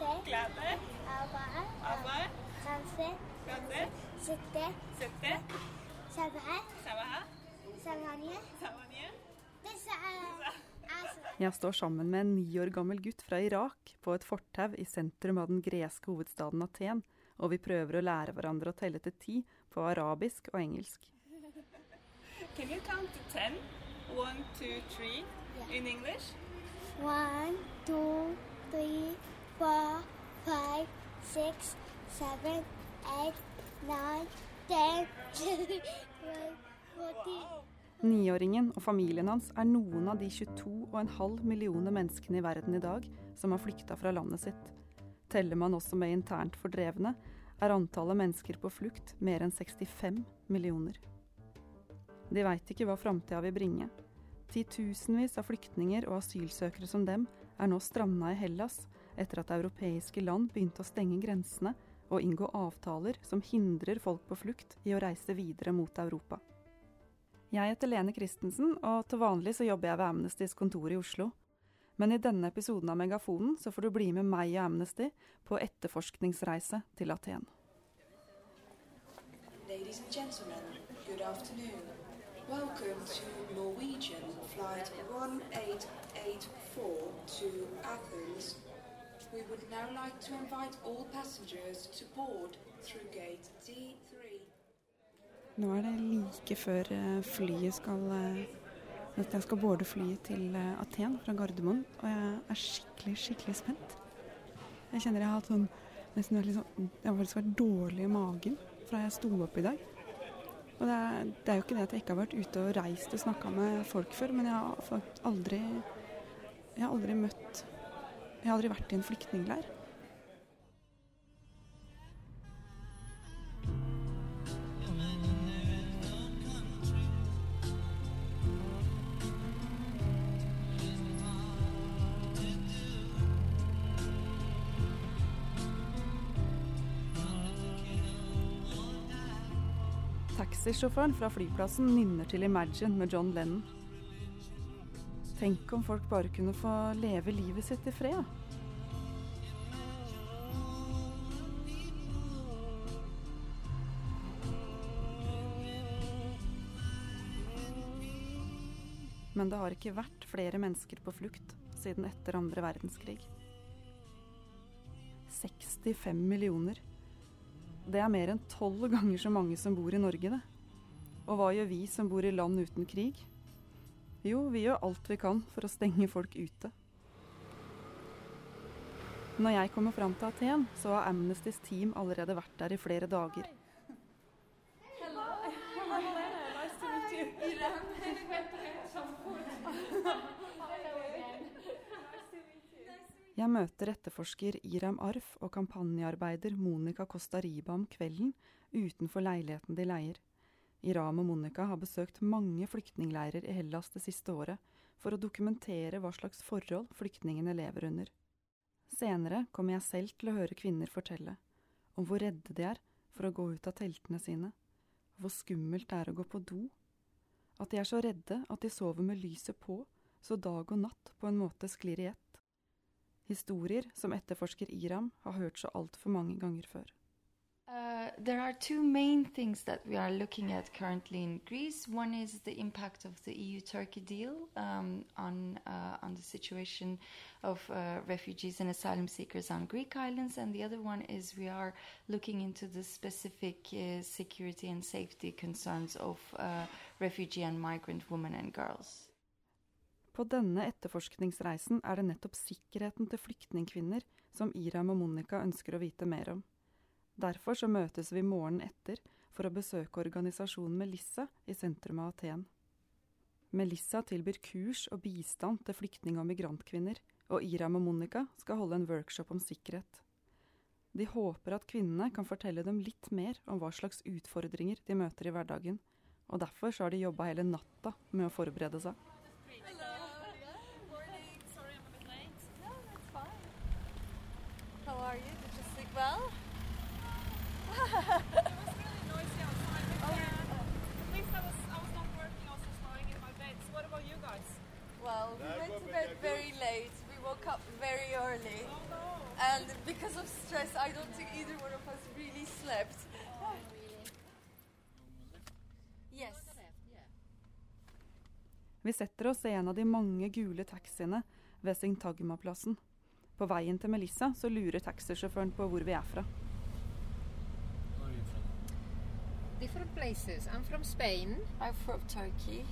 Glade. Avoir. Avoir. Rentrer. Rentrer. Sette. C'était. Sabah. va. Ça va. Ça va bien. Ça va bien. Det sa Altså. Jeg står sammen med en ni år gammel gutt fra Irak på et fortau i sentrum av den greske hovedstaden Aten, og vi prøver å lære hverandre å telle til ti på arabisk og engelsk. Can you count to ten? One, two, three. Yeah. In English? One, two, three, four, five, six, seven, eight, nine, ten. Niåringen og familien hans er noen av de 22,5 millioner menneskene i verden i dag som har flykta fra landet sitt. Teller man også med internt fordrevne, er antallet mennesker på flukt mer enn 65 millioner. De veit ikke hva framtida vil bringe. Titusenvis av flyktninger og asylsøkere som dem er nå stranda i Hellas etter at europeiske land begynte å stenge grensene og inngå avtaler som hindrer folk på flukt i å reise videre mot Europa. Jeg heter Lene Christensen, og til vanlig så jobber jeg ved Amnestys kontor i Oslo. Men i denne episoden av Megafonen så får du bli med meg og Amnesty på etterforskningsreise til Aten. Ladies and gentlemen, good afternoon. Welcome to Norwegian flight 1884 to Athens. We would now like to invite all passengers to board through gate D3. Nå er det like før eh, flyet skal eh, at jeg skal boarde flyet til eh, Aten fra Gardermoen, og jeg er skikkelig, skikkelig spent. Jeg kjenner jeg har hatt sånn nesten vært sånn, Jeg har faktisk vært dårlig i magen fra jeg sto opp i dag. Og det er, det er jo ikke det at jeg ikke har vært ute og reist og snakka med folk før, men jeg har aldri Jeg har aldri møtt Jeg har aldri vært i en flyktningleir. Taxisjåføren fra flyplassen nynner til 'Imagine' med John Lennon. Tenk om folk bare kunne få leve livet sitt i fred. Men det har ikke vært flere mennesker på flukt siden etter andre verdenskrig. 65 millioner. Det er mer enn tolv ganger så mange som bor i Norge, det. Og hva gjør vi som bor i land uten krig? Jo, vi gjør alt vi kan for å stenge folk ute. Når jeg kommer fram til Aten, så har Amnestys team allerede vært der i flere dager. Jeg møter etterforsker Iram Arf og kampanjearbeider Monica Costa Riba om kvelden utenfor leiligheten de leier. Iram og Monica har besøkt mange flyktningleirer i Hellas det siste året for å dokumentere hva slags forhold flyktningene lever under. Senere kommer jeg selv til å høre kvinner fortelle om hvor redde de er for å gå ut av teltene sine, hvor skummelt det er å gå på do, at de er så redde at de sover med lyset på, så dag og natt på en måte sklir i ett. Historier som etterforsker Iram har hørt så altfor mange ganger før. There are two main things that we are looking at currently in Greece. One is the impact of the EU-Turkey deal um, on uh, on the situation of uh, refugees and asylum seekers on Greek islands, and the other one is we are looking into the specific uh, security and safety concerns of uh, refugee and migrant women and girls. På denne etterforskningsreisen er det nettopp sikkerheten til flyktningkvinner som Iram og Monica ønsker å vite mer om. Derfor så møtes vi morgenen etter for å besøke organisasjonen Melissa i sentrum av Aten. Melissa tilbyr kurs og bistand til flyktning- og migrantkvinner, og Iram og Monica skal holde en workshop om sikkerhet. De håper at kvinnene kan fortelle dem litt mer om hva slags utfordringer de møter i hverdagen, og derfor så har de jobba hele natta med å forberede seg. How are you? Did you sleep well? It was really noisy outside. But, uh, at least I was, I was not working, I was just lying in my bed. So what about you guys? Well, we went to bed very late. We woke up very early. And because of stress, I don't think either one of us really slept. Yes. Vi setter oss i en av de mange gule taxiene ved Sintagma-plassen. På veien til Melissa så lurer taxisjåføren på hvor vi er fra. different places. I'm from Spain I'm from Turkey.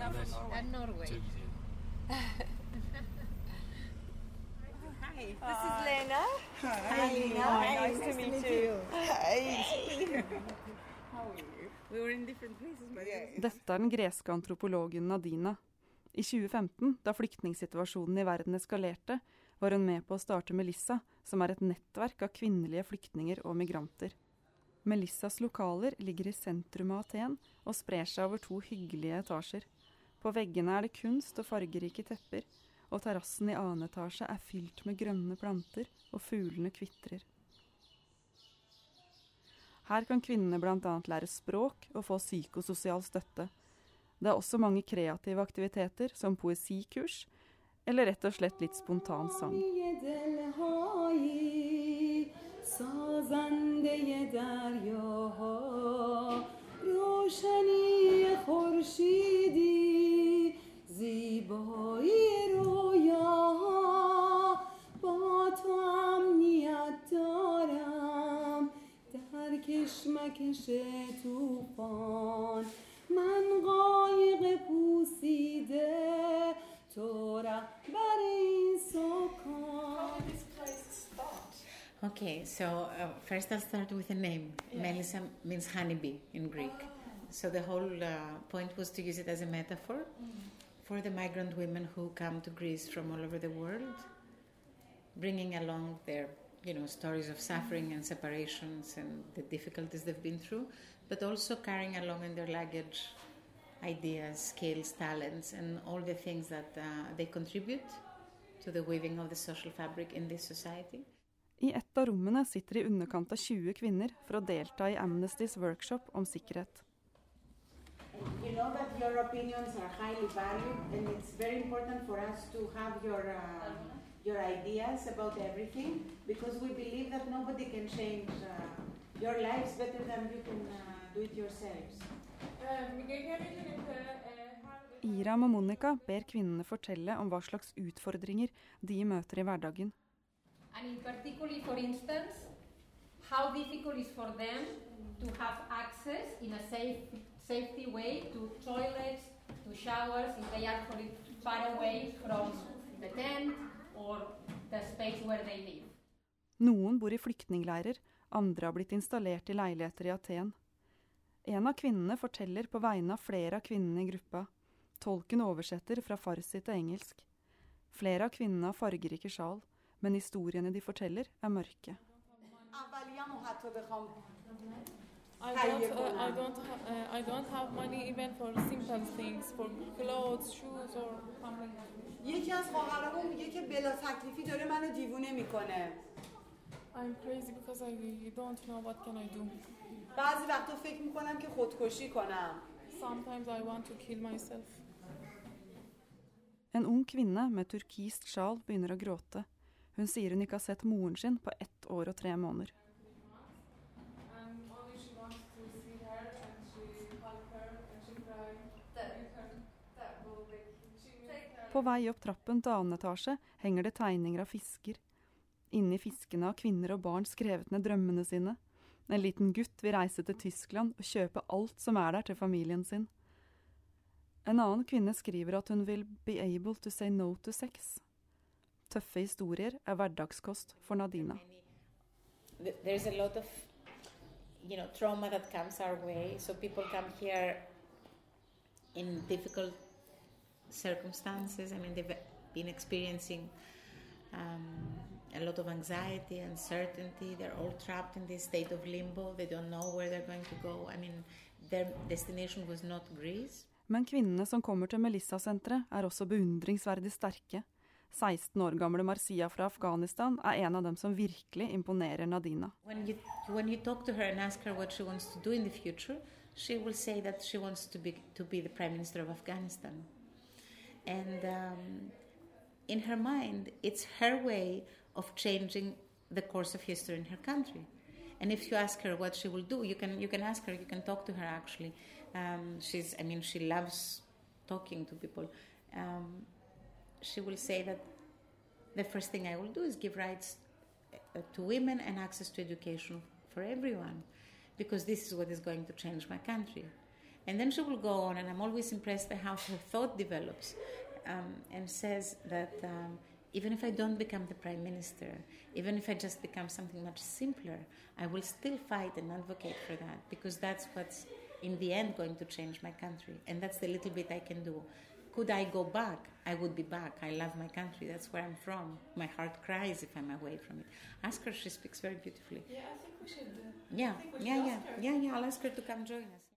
and Norway. Hi, this is Lena. Hi, Lena. Nice, to meet you. We were in different places, but Dette er den greske antropologen Nadina. I 2015, da flyktningsituasjonen i verden eskalerte, var hun med på å starte Melissa, som er et nettverk av kvinnelige flyktninger og migranter. Melissas lokaler ligger i sentrum av Aten og sprer seg over to hyggelige etasjer. På veggene er det kunst og fargerike tepper, og terrassen i annen etasje er fylt med grønne planter, og fuglene kvitrer. Her kan kvinnene bl.a. lære språk og få psykososial støtte. Det er også mange kreative aktiviteter, som poesikurs, eller rett og slett litt spontan sang. سازنده دریاها روشنی خورشیدی زیبایی رویاها با تو امنیت دارم در کشمکش توفان من قایق پوسیده تو رهبر این سکان Okay, so uh, first I'll start with a name. Melissa means honeybee in Greek. So the whole uh, point was to use it as a metaphor for the migrant women who come to Greece from all over the world, bringing along their, you know, stories of suffering and separations and the difficulties they've been through, but also carrying along in their luggage ideas, skills, talents, and all the things that uh, they contribute to the weaving of the social fabric in this society. I et av sitter i underkant av 20 kvinner for delta i Amnestys workshop om. You know that your opinions are highly valued, and it's very important for us to have your uh, your ideas about everything because we believe that nobody can change uh, your lives better than you can uh, do it yourselves. Iram og Monica ber kvinnene fortelle om hva slags utfordringer de møter i hverdagen. And in particular, for instance, how difficult is for them to have access in a safe, safety way to toilets, to showers, if they are far away from the tent or the space where they live. Noen bor i flyktningleirer, andre har blitt installert i leiligheter i Aten. En av kvinnene forteller på vegne av flere av kvinnene i gruppa. Tolken oversetter fra farsi til engelsk. Flere av kvinnene har fargerike sjal, men historiene de forteller, er mørke. اولیه‌مو حتی بخوام I تهیه don't, uh, I کنم. don't, ha- uh, I don't have money even for simple things, for clothes, shoes, or something. یکی از خواهرامو میگه که بلا تکلیفی داره منو دیوونه میکنه I'm crazy because I don't know what can I do. بعضی وقتا فکر میکنم که خودکشی کنم Sometimes I want to kill myself. En ung kvinne med turkist sjal begynner å gråte. Hun sier hun ikke har sett moren sin på ett år og tre måneder. På vei opp trappen til annen etasje henger det tegninger av fisker. Inni fiskene har kvinner og barn skrevet ned drømmene sine. En liten gutt vil reise til Tyskland og kjøpe alt som er der til familien sin. En annen kvinne skriver at hun vil be able to say no to sex. Tøffe historier er hverdagskost for Nadina. Th- There's a lot of, you know, trauma that comes our way. So people come here in difficult circumstances. I mean, they've been experiencing um, a lot of anxiety, uncertainty. They're all trapped in this state of limbo. They don't know where they're going to go. I mean, their destination was not Greece. Men kvinnene som kommer til Melissa-senteret, er også beundringsverdig sterke. 16 år gamle Marcia fra Afghanistan er en av dem som virkelig imponerer Nadina. When you when you talk to her and ask her what she wants to do in the future, she will say that she wants to be to be the prime minister of Afghanistan. And um, in her mind, it's her way of changing the course of history in her country. And if you ask her what she will do, you can you can ask her, you can talk to her. Actually, um, she's I mean she loves talking to people. Um, she will say that the first thing I will do is give rights uh, to women and access to education for everyone, because this is what is going to change my country. And then she will go on, and I'm always impressed by how her thought develops um, and says that um, even if I don't become the prime minister, even if I just become something much simpler, I will still fight and advocate for that because that's what's in the end going to change my country. And that's the little bit I can do. Could I go back? I would be back. I love my country. That's where I'm from. My heart cries if I'm away from it. Ask her, she speaks very beautifully. Yeah, I think we should. Uh, Yeah, I think we should yeah, yeah, yeah, yeah. I'll ask her to come join us.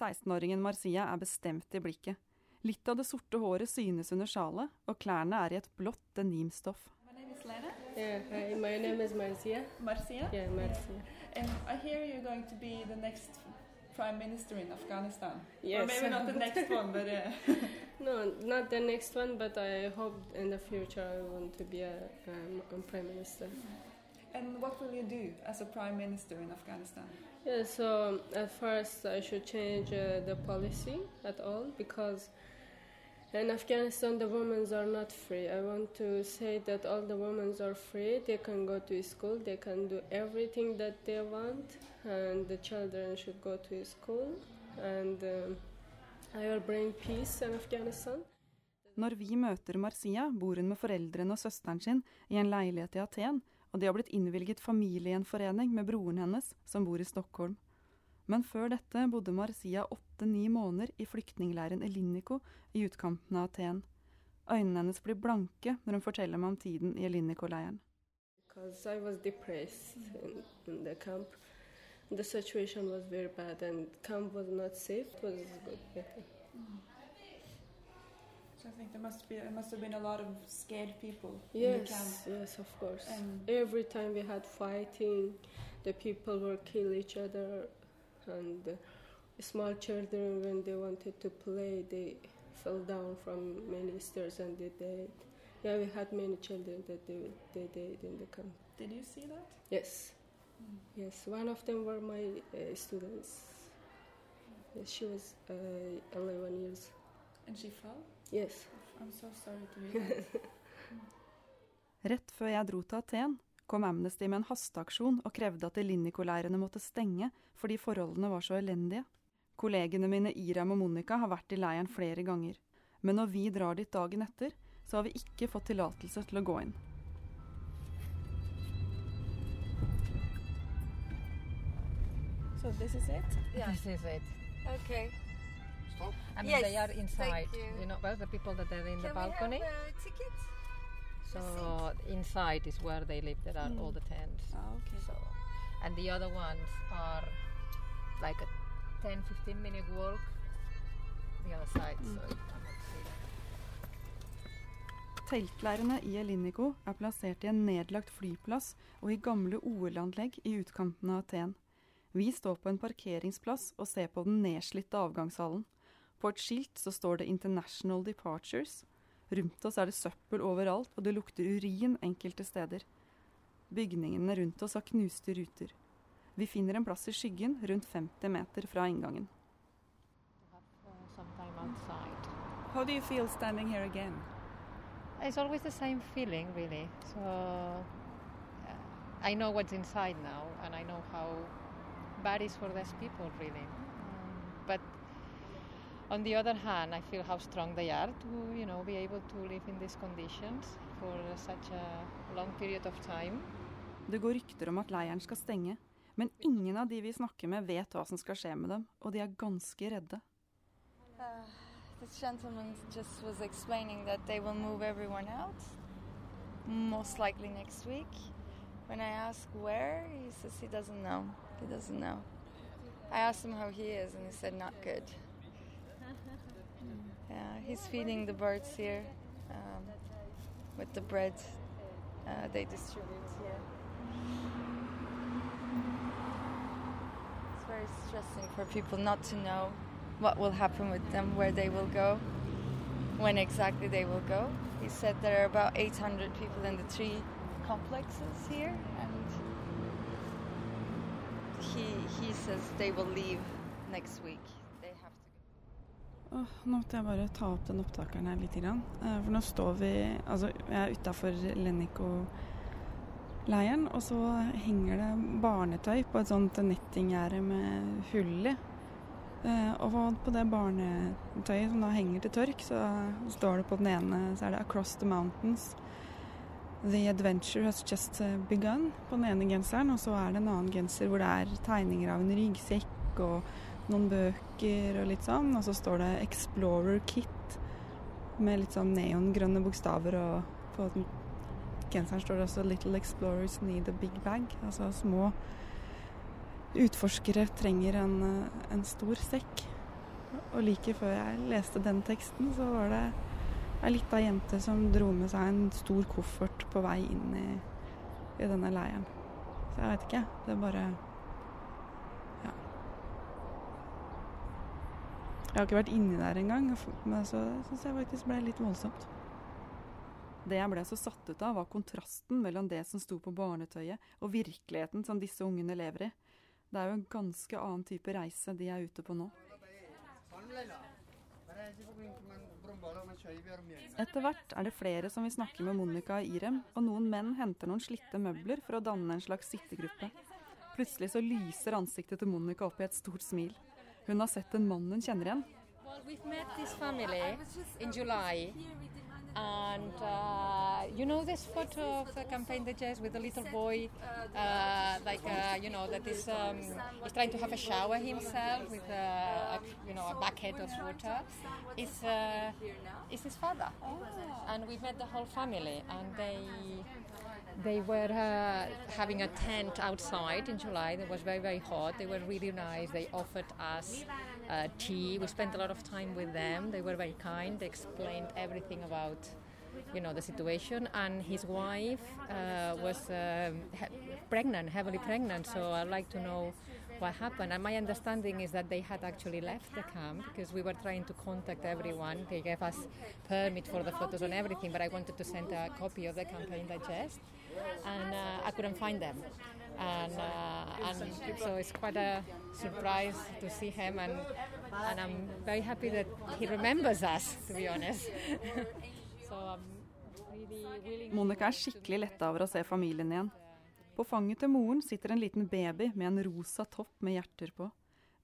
16-åringen Marcia er bestemt i blikket. Litt av det sorte håret synes under sjalet, og klærne er i et blått denimstoff. Yeah, hi, my name is Marcia. Marcia. Yeah, Marcia. And I hear you're going to be the next prime minister in Afghanistan. Or Yes. maybe not the next one, but uh, No, not the next one, but I hope in the future I want to be a, um, a prime minister. and what will you do as a prime minister in Afghanistan? Yeah, so at first I should change uh, the policy at all because in Afghanistan the women are not free. I want to say that all the women are free. They can go to school. They can do everything that they want, and the children should go to school. And um, I will bring peace in Afghanistan. Når vi møter Marcia, bor hun med foreldrene og søsteren sin i en leilighet i Aten, og de har blitt innvilget familiegjenforening med broren hennes, som bor i Stockholm. Men før dette bodde Marcia åtte-ni måneder i flyktningleiren Elinico i utkanten av Aten. Øynene hennes blir blanke når hun forteller meg om tiden i Elinico-leiren. I was depressed in, in the camp. The situation was very bad, and camp was not safe. It was good. So I think there must be there must have been a lot of scared people in the camp. Yes, yes, of course. And Every time we had fighting, the people were kill each other, and small children when they wanted to play, they fell down from many stairs and they died. Yeah, we had many children that they, they died in the camp. did you see that? Yes. Yes, one of them were my uh, students. Yes, she was uh, 11 years. And she fell. Yes. I'm so sorry to hear that. Rett før jeg dro til Aten, kom Amnesty med en hasteaksjon og krevde at Elinico-leirene måtte stenge fordi forholdene var så elendige. Kollegene mine Iram og Monica har vært i leiren flere ganger. Men når vi drar dit dagen etter, så har vi ikke fått tillatelse til å gå inn. so this is it. This is it. Okay. I mean, Yes, they are inside. you. know, well, the people that are in the balcony. we have a ticket? So inside is where they live. There are Mm. all the tents. Oh, okay. So, and the other ones are like a 10, 15 minute walk the other side. Mm. So you them. Teltleirene i Elinico er plassert i en nedlagt flyplass og i gamle OL-anlegg i utkanten av Aten. Vi står på en parkeringsplass og ser på den nedslitte avgangshallen. På et skilt så står det 'International Departures'. Rundt oss er det søppel overalt, og det lukter urin enkelte steder. Bygningene rundt oss har knuste ruter. Vi finner en plass i skyggen rundt 50 meter fra inngangen. How do you feel standing here again? It's always the same feeling, really. So uh, I know what's inside now, and I know how bad it is for these people, really. Um, but on the other hand, I feel how strong they are to, you know, be able to live in these conditions for such a long period of time. Det går rykter om at leiren skal stenge, men ingen av de vi snakker med vet hva som skal skje med dem, og de er ganske redde. Uh, this gentleman just was explaining that they will move everyone out, most likely next week. When I ask where, he says he doesn't know. He doesn't know. I asked him how he is, and he said not good. Yeah, he's feeding the birds here um, with the bread uh, they distribute here. It's very stressing for people not to know what will happen with them, where they will go, when exactly they will go. He said there are about 800 people in the three complexes here, and he he says they will leave next week. Åh, nå måtte jeg bare ta opp den opptakeren her litt. Grann. Eh, For nå står vi Altså, jeg er utafor Lennico-leiren, og så henger det barnetøy på et sånt nettinggjerde med hull i. Eh, Og på det barnetøyet som da henger til tørk, så står det på den ene så er det 'Across the Mountains'. The adventure has just eh, begun på den ene genseren, og så er det en annen genser hvor det er tegninger av en ryggsekk og noen bøker og litt sånn, og så står det 'Explorer Kit' med litt sånn neongrønne bokstaver, og på genseren står det også 'Little Explorers Need a Big Bag', altså små utforskere trenger en, en stor sekk. Og like før jeg leste den teksten, så var det ei lita jente som dro med seg en stor koffert på vei inn i, i denne leiren. Så jeg vet ikke. Det er bare Jeg har ikke vært inni der engang, men så syns jeg faktisk ble litt voldsomt. Det jeg ble så satt ut av, var kontrasten mellom det som sto på barnetøyet, og virkeligheten som disse ungene lever i. Det er jo en ganske annen type reise de er ute på nå. Etter hvert er det flere som vil snakke med Monica og Irem, og noen menn henter noen slitte møbler for å danne en slags sittegruppe. Plutselig så lyser ansiktet til Monica opp i et stort smil. Hun har sett en mann hun kjenner igjen. Well, we've met this family in July. And uh, you know this photo of the campaign the Jazz with a little boy, uh, like uh, you know that is um, is trying to have a shower himself with a, a, you know a bucket of water. Is uh, is his father, and we met the whole family, and they they were uh, having a tent outside in July. It was very, very hot. They were really nice. They offered us uh, tea. We spent a lot of time with them. They were very kind. They explained everything about, you know, the situation. And his wife uh, was um, pregnant, heavily pregnant. So I'd like to know what happened. And my understanding is that they had actually left the camp because we were trying to contact everyone. They gave us permit for the photos and everything, but I wanted to send a copy of the campaign digest, and uh, I couldn't find them. And, uh, and so it's quite a surprise to see him, and, and I'm very happy that he remembers us, to be honest. so I'm really willing Monica er skikkelig letta over å se familien igjen. På fanget til moren sitter en liten baby med en rosa topp med hjerter på.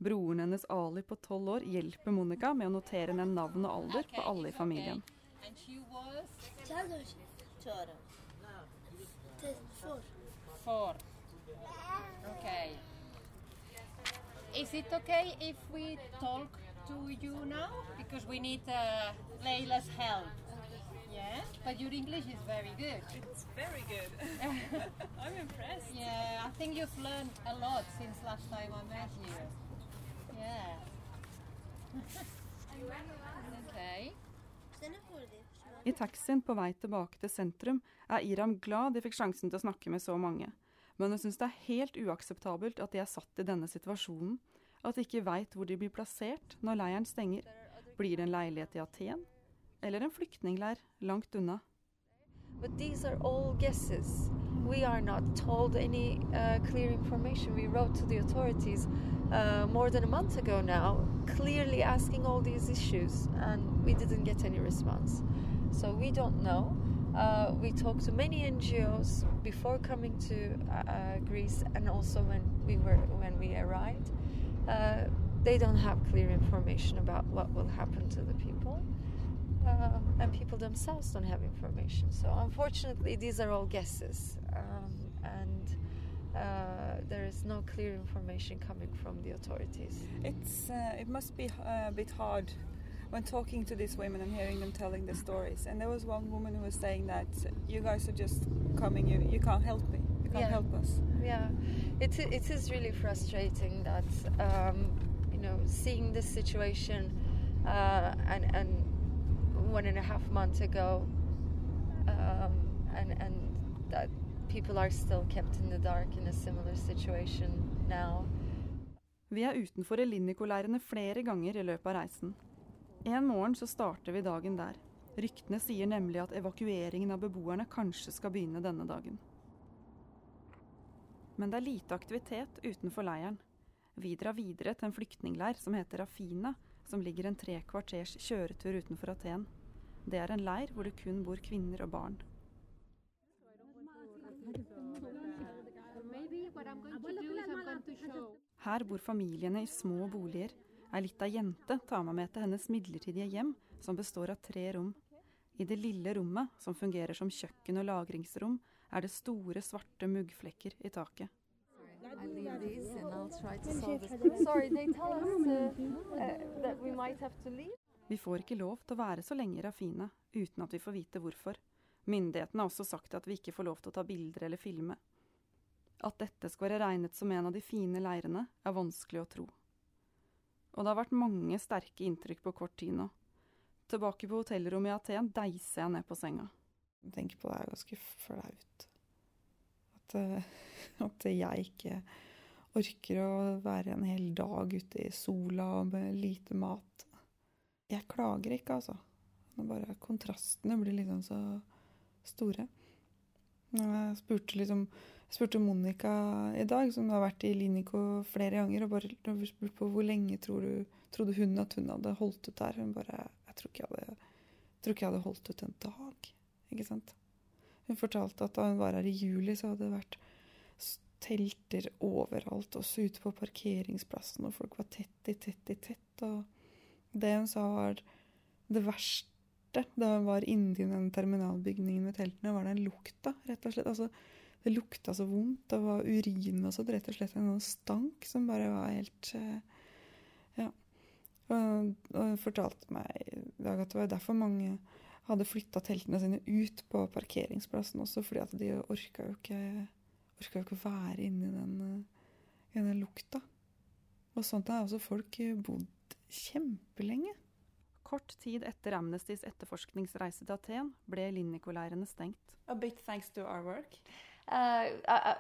Broren hennes Ali på tolv år hjelper Monica med å notere ned navn og alder på alle i familien. Okay. Is it okay if we talk to you now? Because we need uh, Leila's help. Yeah, but your English is very good. It's very good. I'm impressed. Yeah, I think you've learned a lot since last time I met you. Yeah. okay. I taxien på vei tilbake til sentrum er Iram glad de fikk sjansen til å snakke med så mange. Men hun syns det er helt uakseptabelt at de er satt i denne situasjonen. At de ikke veit hvor de blir plassert når leiren stenger. Blir det en leilighet i Aten? Eller en flyktningleir langt unna? But these are all guesses. We are not told any uh, clear information. We wrote to the authorities uh, more than a month ago now, clearly asking all these issues, and we didn't get any response. So we don't know. Uh, we talked to many NGOs before coming to uh, uh, Greece, and also when we were when we arrived. Uh, they don't have clear information about what will happen to the people uh, and people themselves don't have information. So unfortunately, these are all guesses, um, and uh, there is no clear information coming from the authorities. It's uh, it must be uh, a bit hard when talking to these women and hearing them telling their stories. And there was one woman who was saying that you guys are just coming, you you can't help me, you can't Yeah. help us. Yeah, it, it is really frustrating that um, you know seeing this situation uh, and and one and a half months ago, um, and and that people are still kept in the dark in a similar situation now. Vi er utenfor Elinico-leirene flere ganger i løpet av reisen. En morgen så starter vi dagen der. Ryktene sier nemlig at evakueringen av beboerne kanskje skal begynne denne dagen. Men det er lite aktivitet utenfor leiren. Vi drar videre til en flyktningleir som heter Rafina, som ligger en tre kvarters kjøretur utenfor Aten. Det er en leir hvor det kun bor kvinner og barn. Her bor familiene i små boliger. Ei lita jente tar meg med til hennes midlertidige hjem, som består av tre rom. I det lille rommet, som fungerer som kjøkken og lagringsrom, er det store, svarte muggflekker i taket. Sorry, Vi får ikke lov til å være så lenge i Rafine uten at vi får vite hvorfor. Myndighetene har også sagt at vi ikke får lov til å ta bilder eller filme. At dette skal være regnet som en av de fine leirene, er vanskelig å tro. Og det har vært mange sterke inntrykk på kort tid nå. Tilbake på hotellrommet i Aten deiser jeg ned på senga. Jeg Tenker på det er ganske flaut. At, uh, at jeg ikke orker å være en hel dag ute i sola med lite mat. Jeg klager ikke, altså. Bare kontrastene blir liksom så store. Jeg spurte liksom spurte Monica i dag, som har vært i Linico flere ganger, og bare spurte på hvor lenge tror du, trodde hun at hun hadde holdt ut der. Hun bare Jeg tror jeg hadde, jeg tror ikke jeg hadde holdt ut en dag. Ikke sant? Hun fortalte at da hun var her i juli, så hadde det vært telter overalt, også ute på parkeringsplassen, og folk var tett i tett i tett. Og det hun sa var det verste da hun var inni den terminalbygningen med teltene, var den lukta, rett og slett. Altså, det lukta så vondt. Det var urin og sånn. Rett og slett en sånn stank som bare var helt Ja. Og, hun fortalte meg i dag at det var derfor mange hadde flytta teltene sine ut på parkeringsplassen også, fordi at de orka jo ikke, orka jo ikke være inni den, i den lukta. Og sånt har også folk bodd kjempelenge. Kort tid etter Amnestys etterforskningsreise til Aten ble Linnico-leirene stengt. A bit thanks to our work. Uh, uh,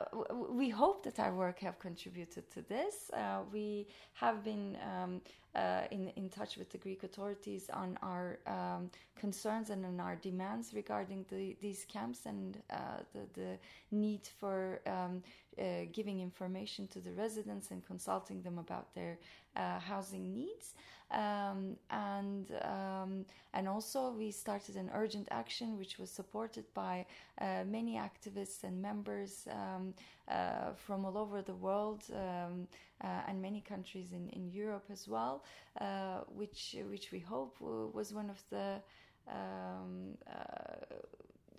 we hope that our work have contributed to this. Uh, we have been um, uh, in, in touch with the Greek authorities on our um, concerns and on our demands regarding the, these camps and uh, the, the, need for um, uh, giving information to the residents and consulting them about their housing needs. Um, and um, and also we started an urgent action which was supported by uh, many activists and members um, uh, from all over the world um, uh, and many countries in, in Europe as well, uh, which which we hope was one of the um, uh,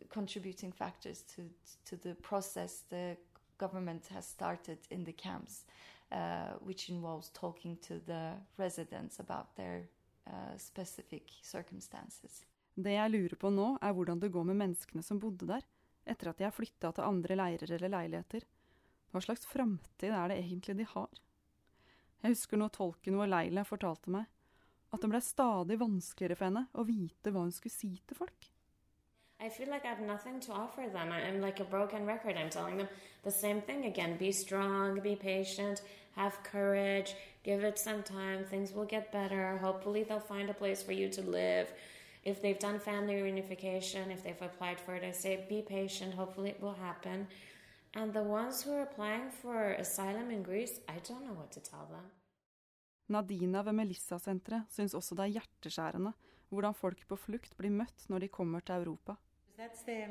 contributing factors to to the process the government has started in the camps. Uh, which involves talking to the residents about their specific circumstances. Det jeg lurer på nå, er hvordan det går med menneskene som bodde der, etter at de har flytta til andre leirer eller leiligheter. Hva slags framtid er det egentlig de har? Jeg husker noe tolken vår Leila fortalte meg, at det ble stadig vanskeligere for henne å vite hva hun skulle si til folk. I feel like I have nothing to offer them. I'm like a broken record. I'm telling them the same thing again be strong, be patient, have courage, give it some time. Things will get better. Hopefully, they'll find a place for you to live. If they've done family reunification, if they've applied for it, I say be patient. Hopefully, it will happen. And the ones who are applying for asylum in Greece, I don't know what to tell them. Nadina ved Melissa-senteret syns også det er hjerteskjærende hvordan folk på flukt blir møtt når de kommer til Europa. The,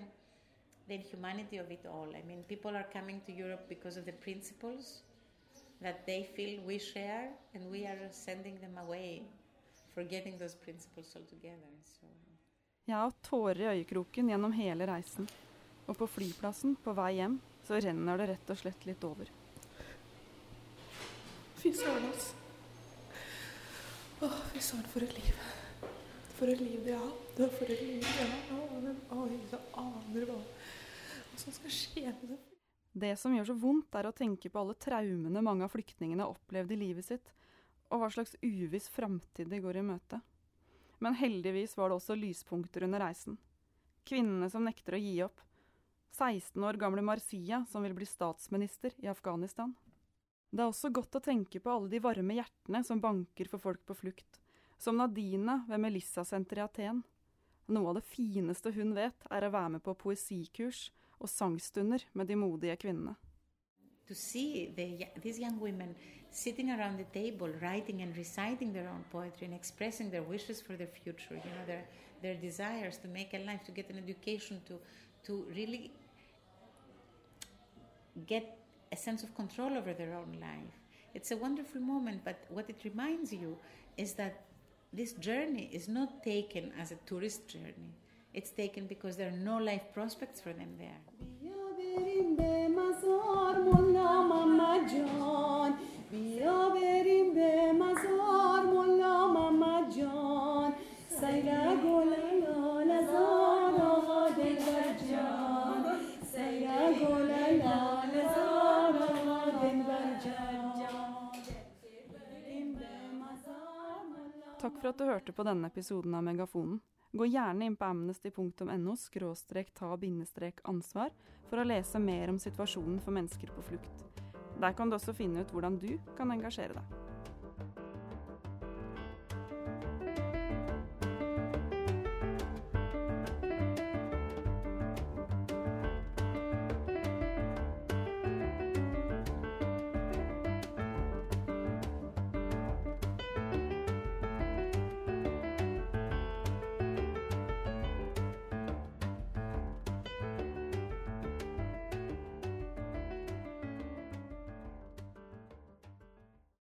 the inhumanity of it all. I mean, people are coming to Europe because of the principles that they feel we share, and we are sending them away, forgetting those principles altogether. So. Jeg har hatt tårer i øyekroken gjennom hele reisen. Og på flyplassen, på vei hjem, så renner det rett og slett litt over. Fy søren, altså. Å, fy søren, for et liv. For et liv de har hatt. For et liv de har Oi, så aner hva som skal skje med dem. Det som gjør så vondt, er å tenke på alle traumene mange av flyktningene har opplevd i livet sitt, og hva slags uviss framtid de går i møte. Men heldigvis var det også lyspunkter under reisen. Kvinnene som nekter å gi opp. 16 år gamle Marcia som vil bli statsminister i Afghanistan. Det er også godt å tenke på alle de varme hjertene som banker for folk på flukt som Nadina ved Melissa-senteret i Aten. Noe av det fineste hun vet, er å være med på poesikurs og sangstunder med de modige kvinnene. To see the, these young women sitting around the table, writing and reciting their own poetry and expressing their wishes for their future, you know, their, their desires to make a life, to get an education, to, to really get a sense of control over their own life. It's a wonderful moment, but what it reminds you is that this journey is not taken as a tourist journey. It's taken because there are no life prospects for them there. For at du hørte på denne episoden av Megafonen. Gå gjerne inn på amnesty.no skråstrek ta bindestrek ansvar for å lese mer om situasjonen for mennesker på flukt. Der kan du også finne ut hvordan du kan engasjere deg.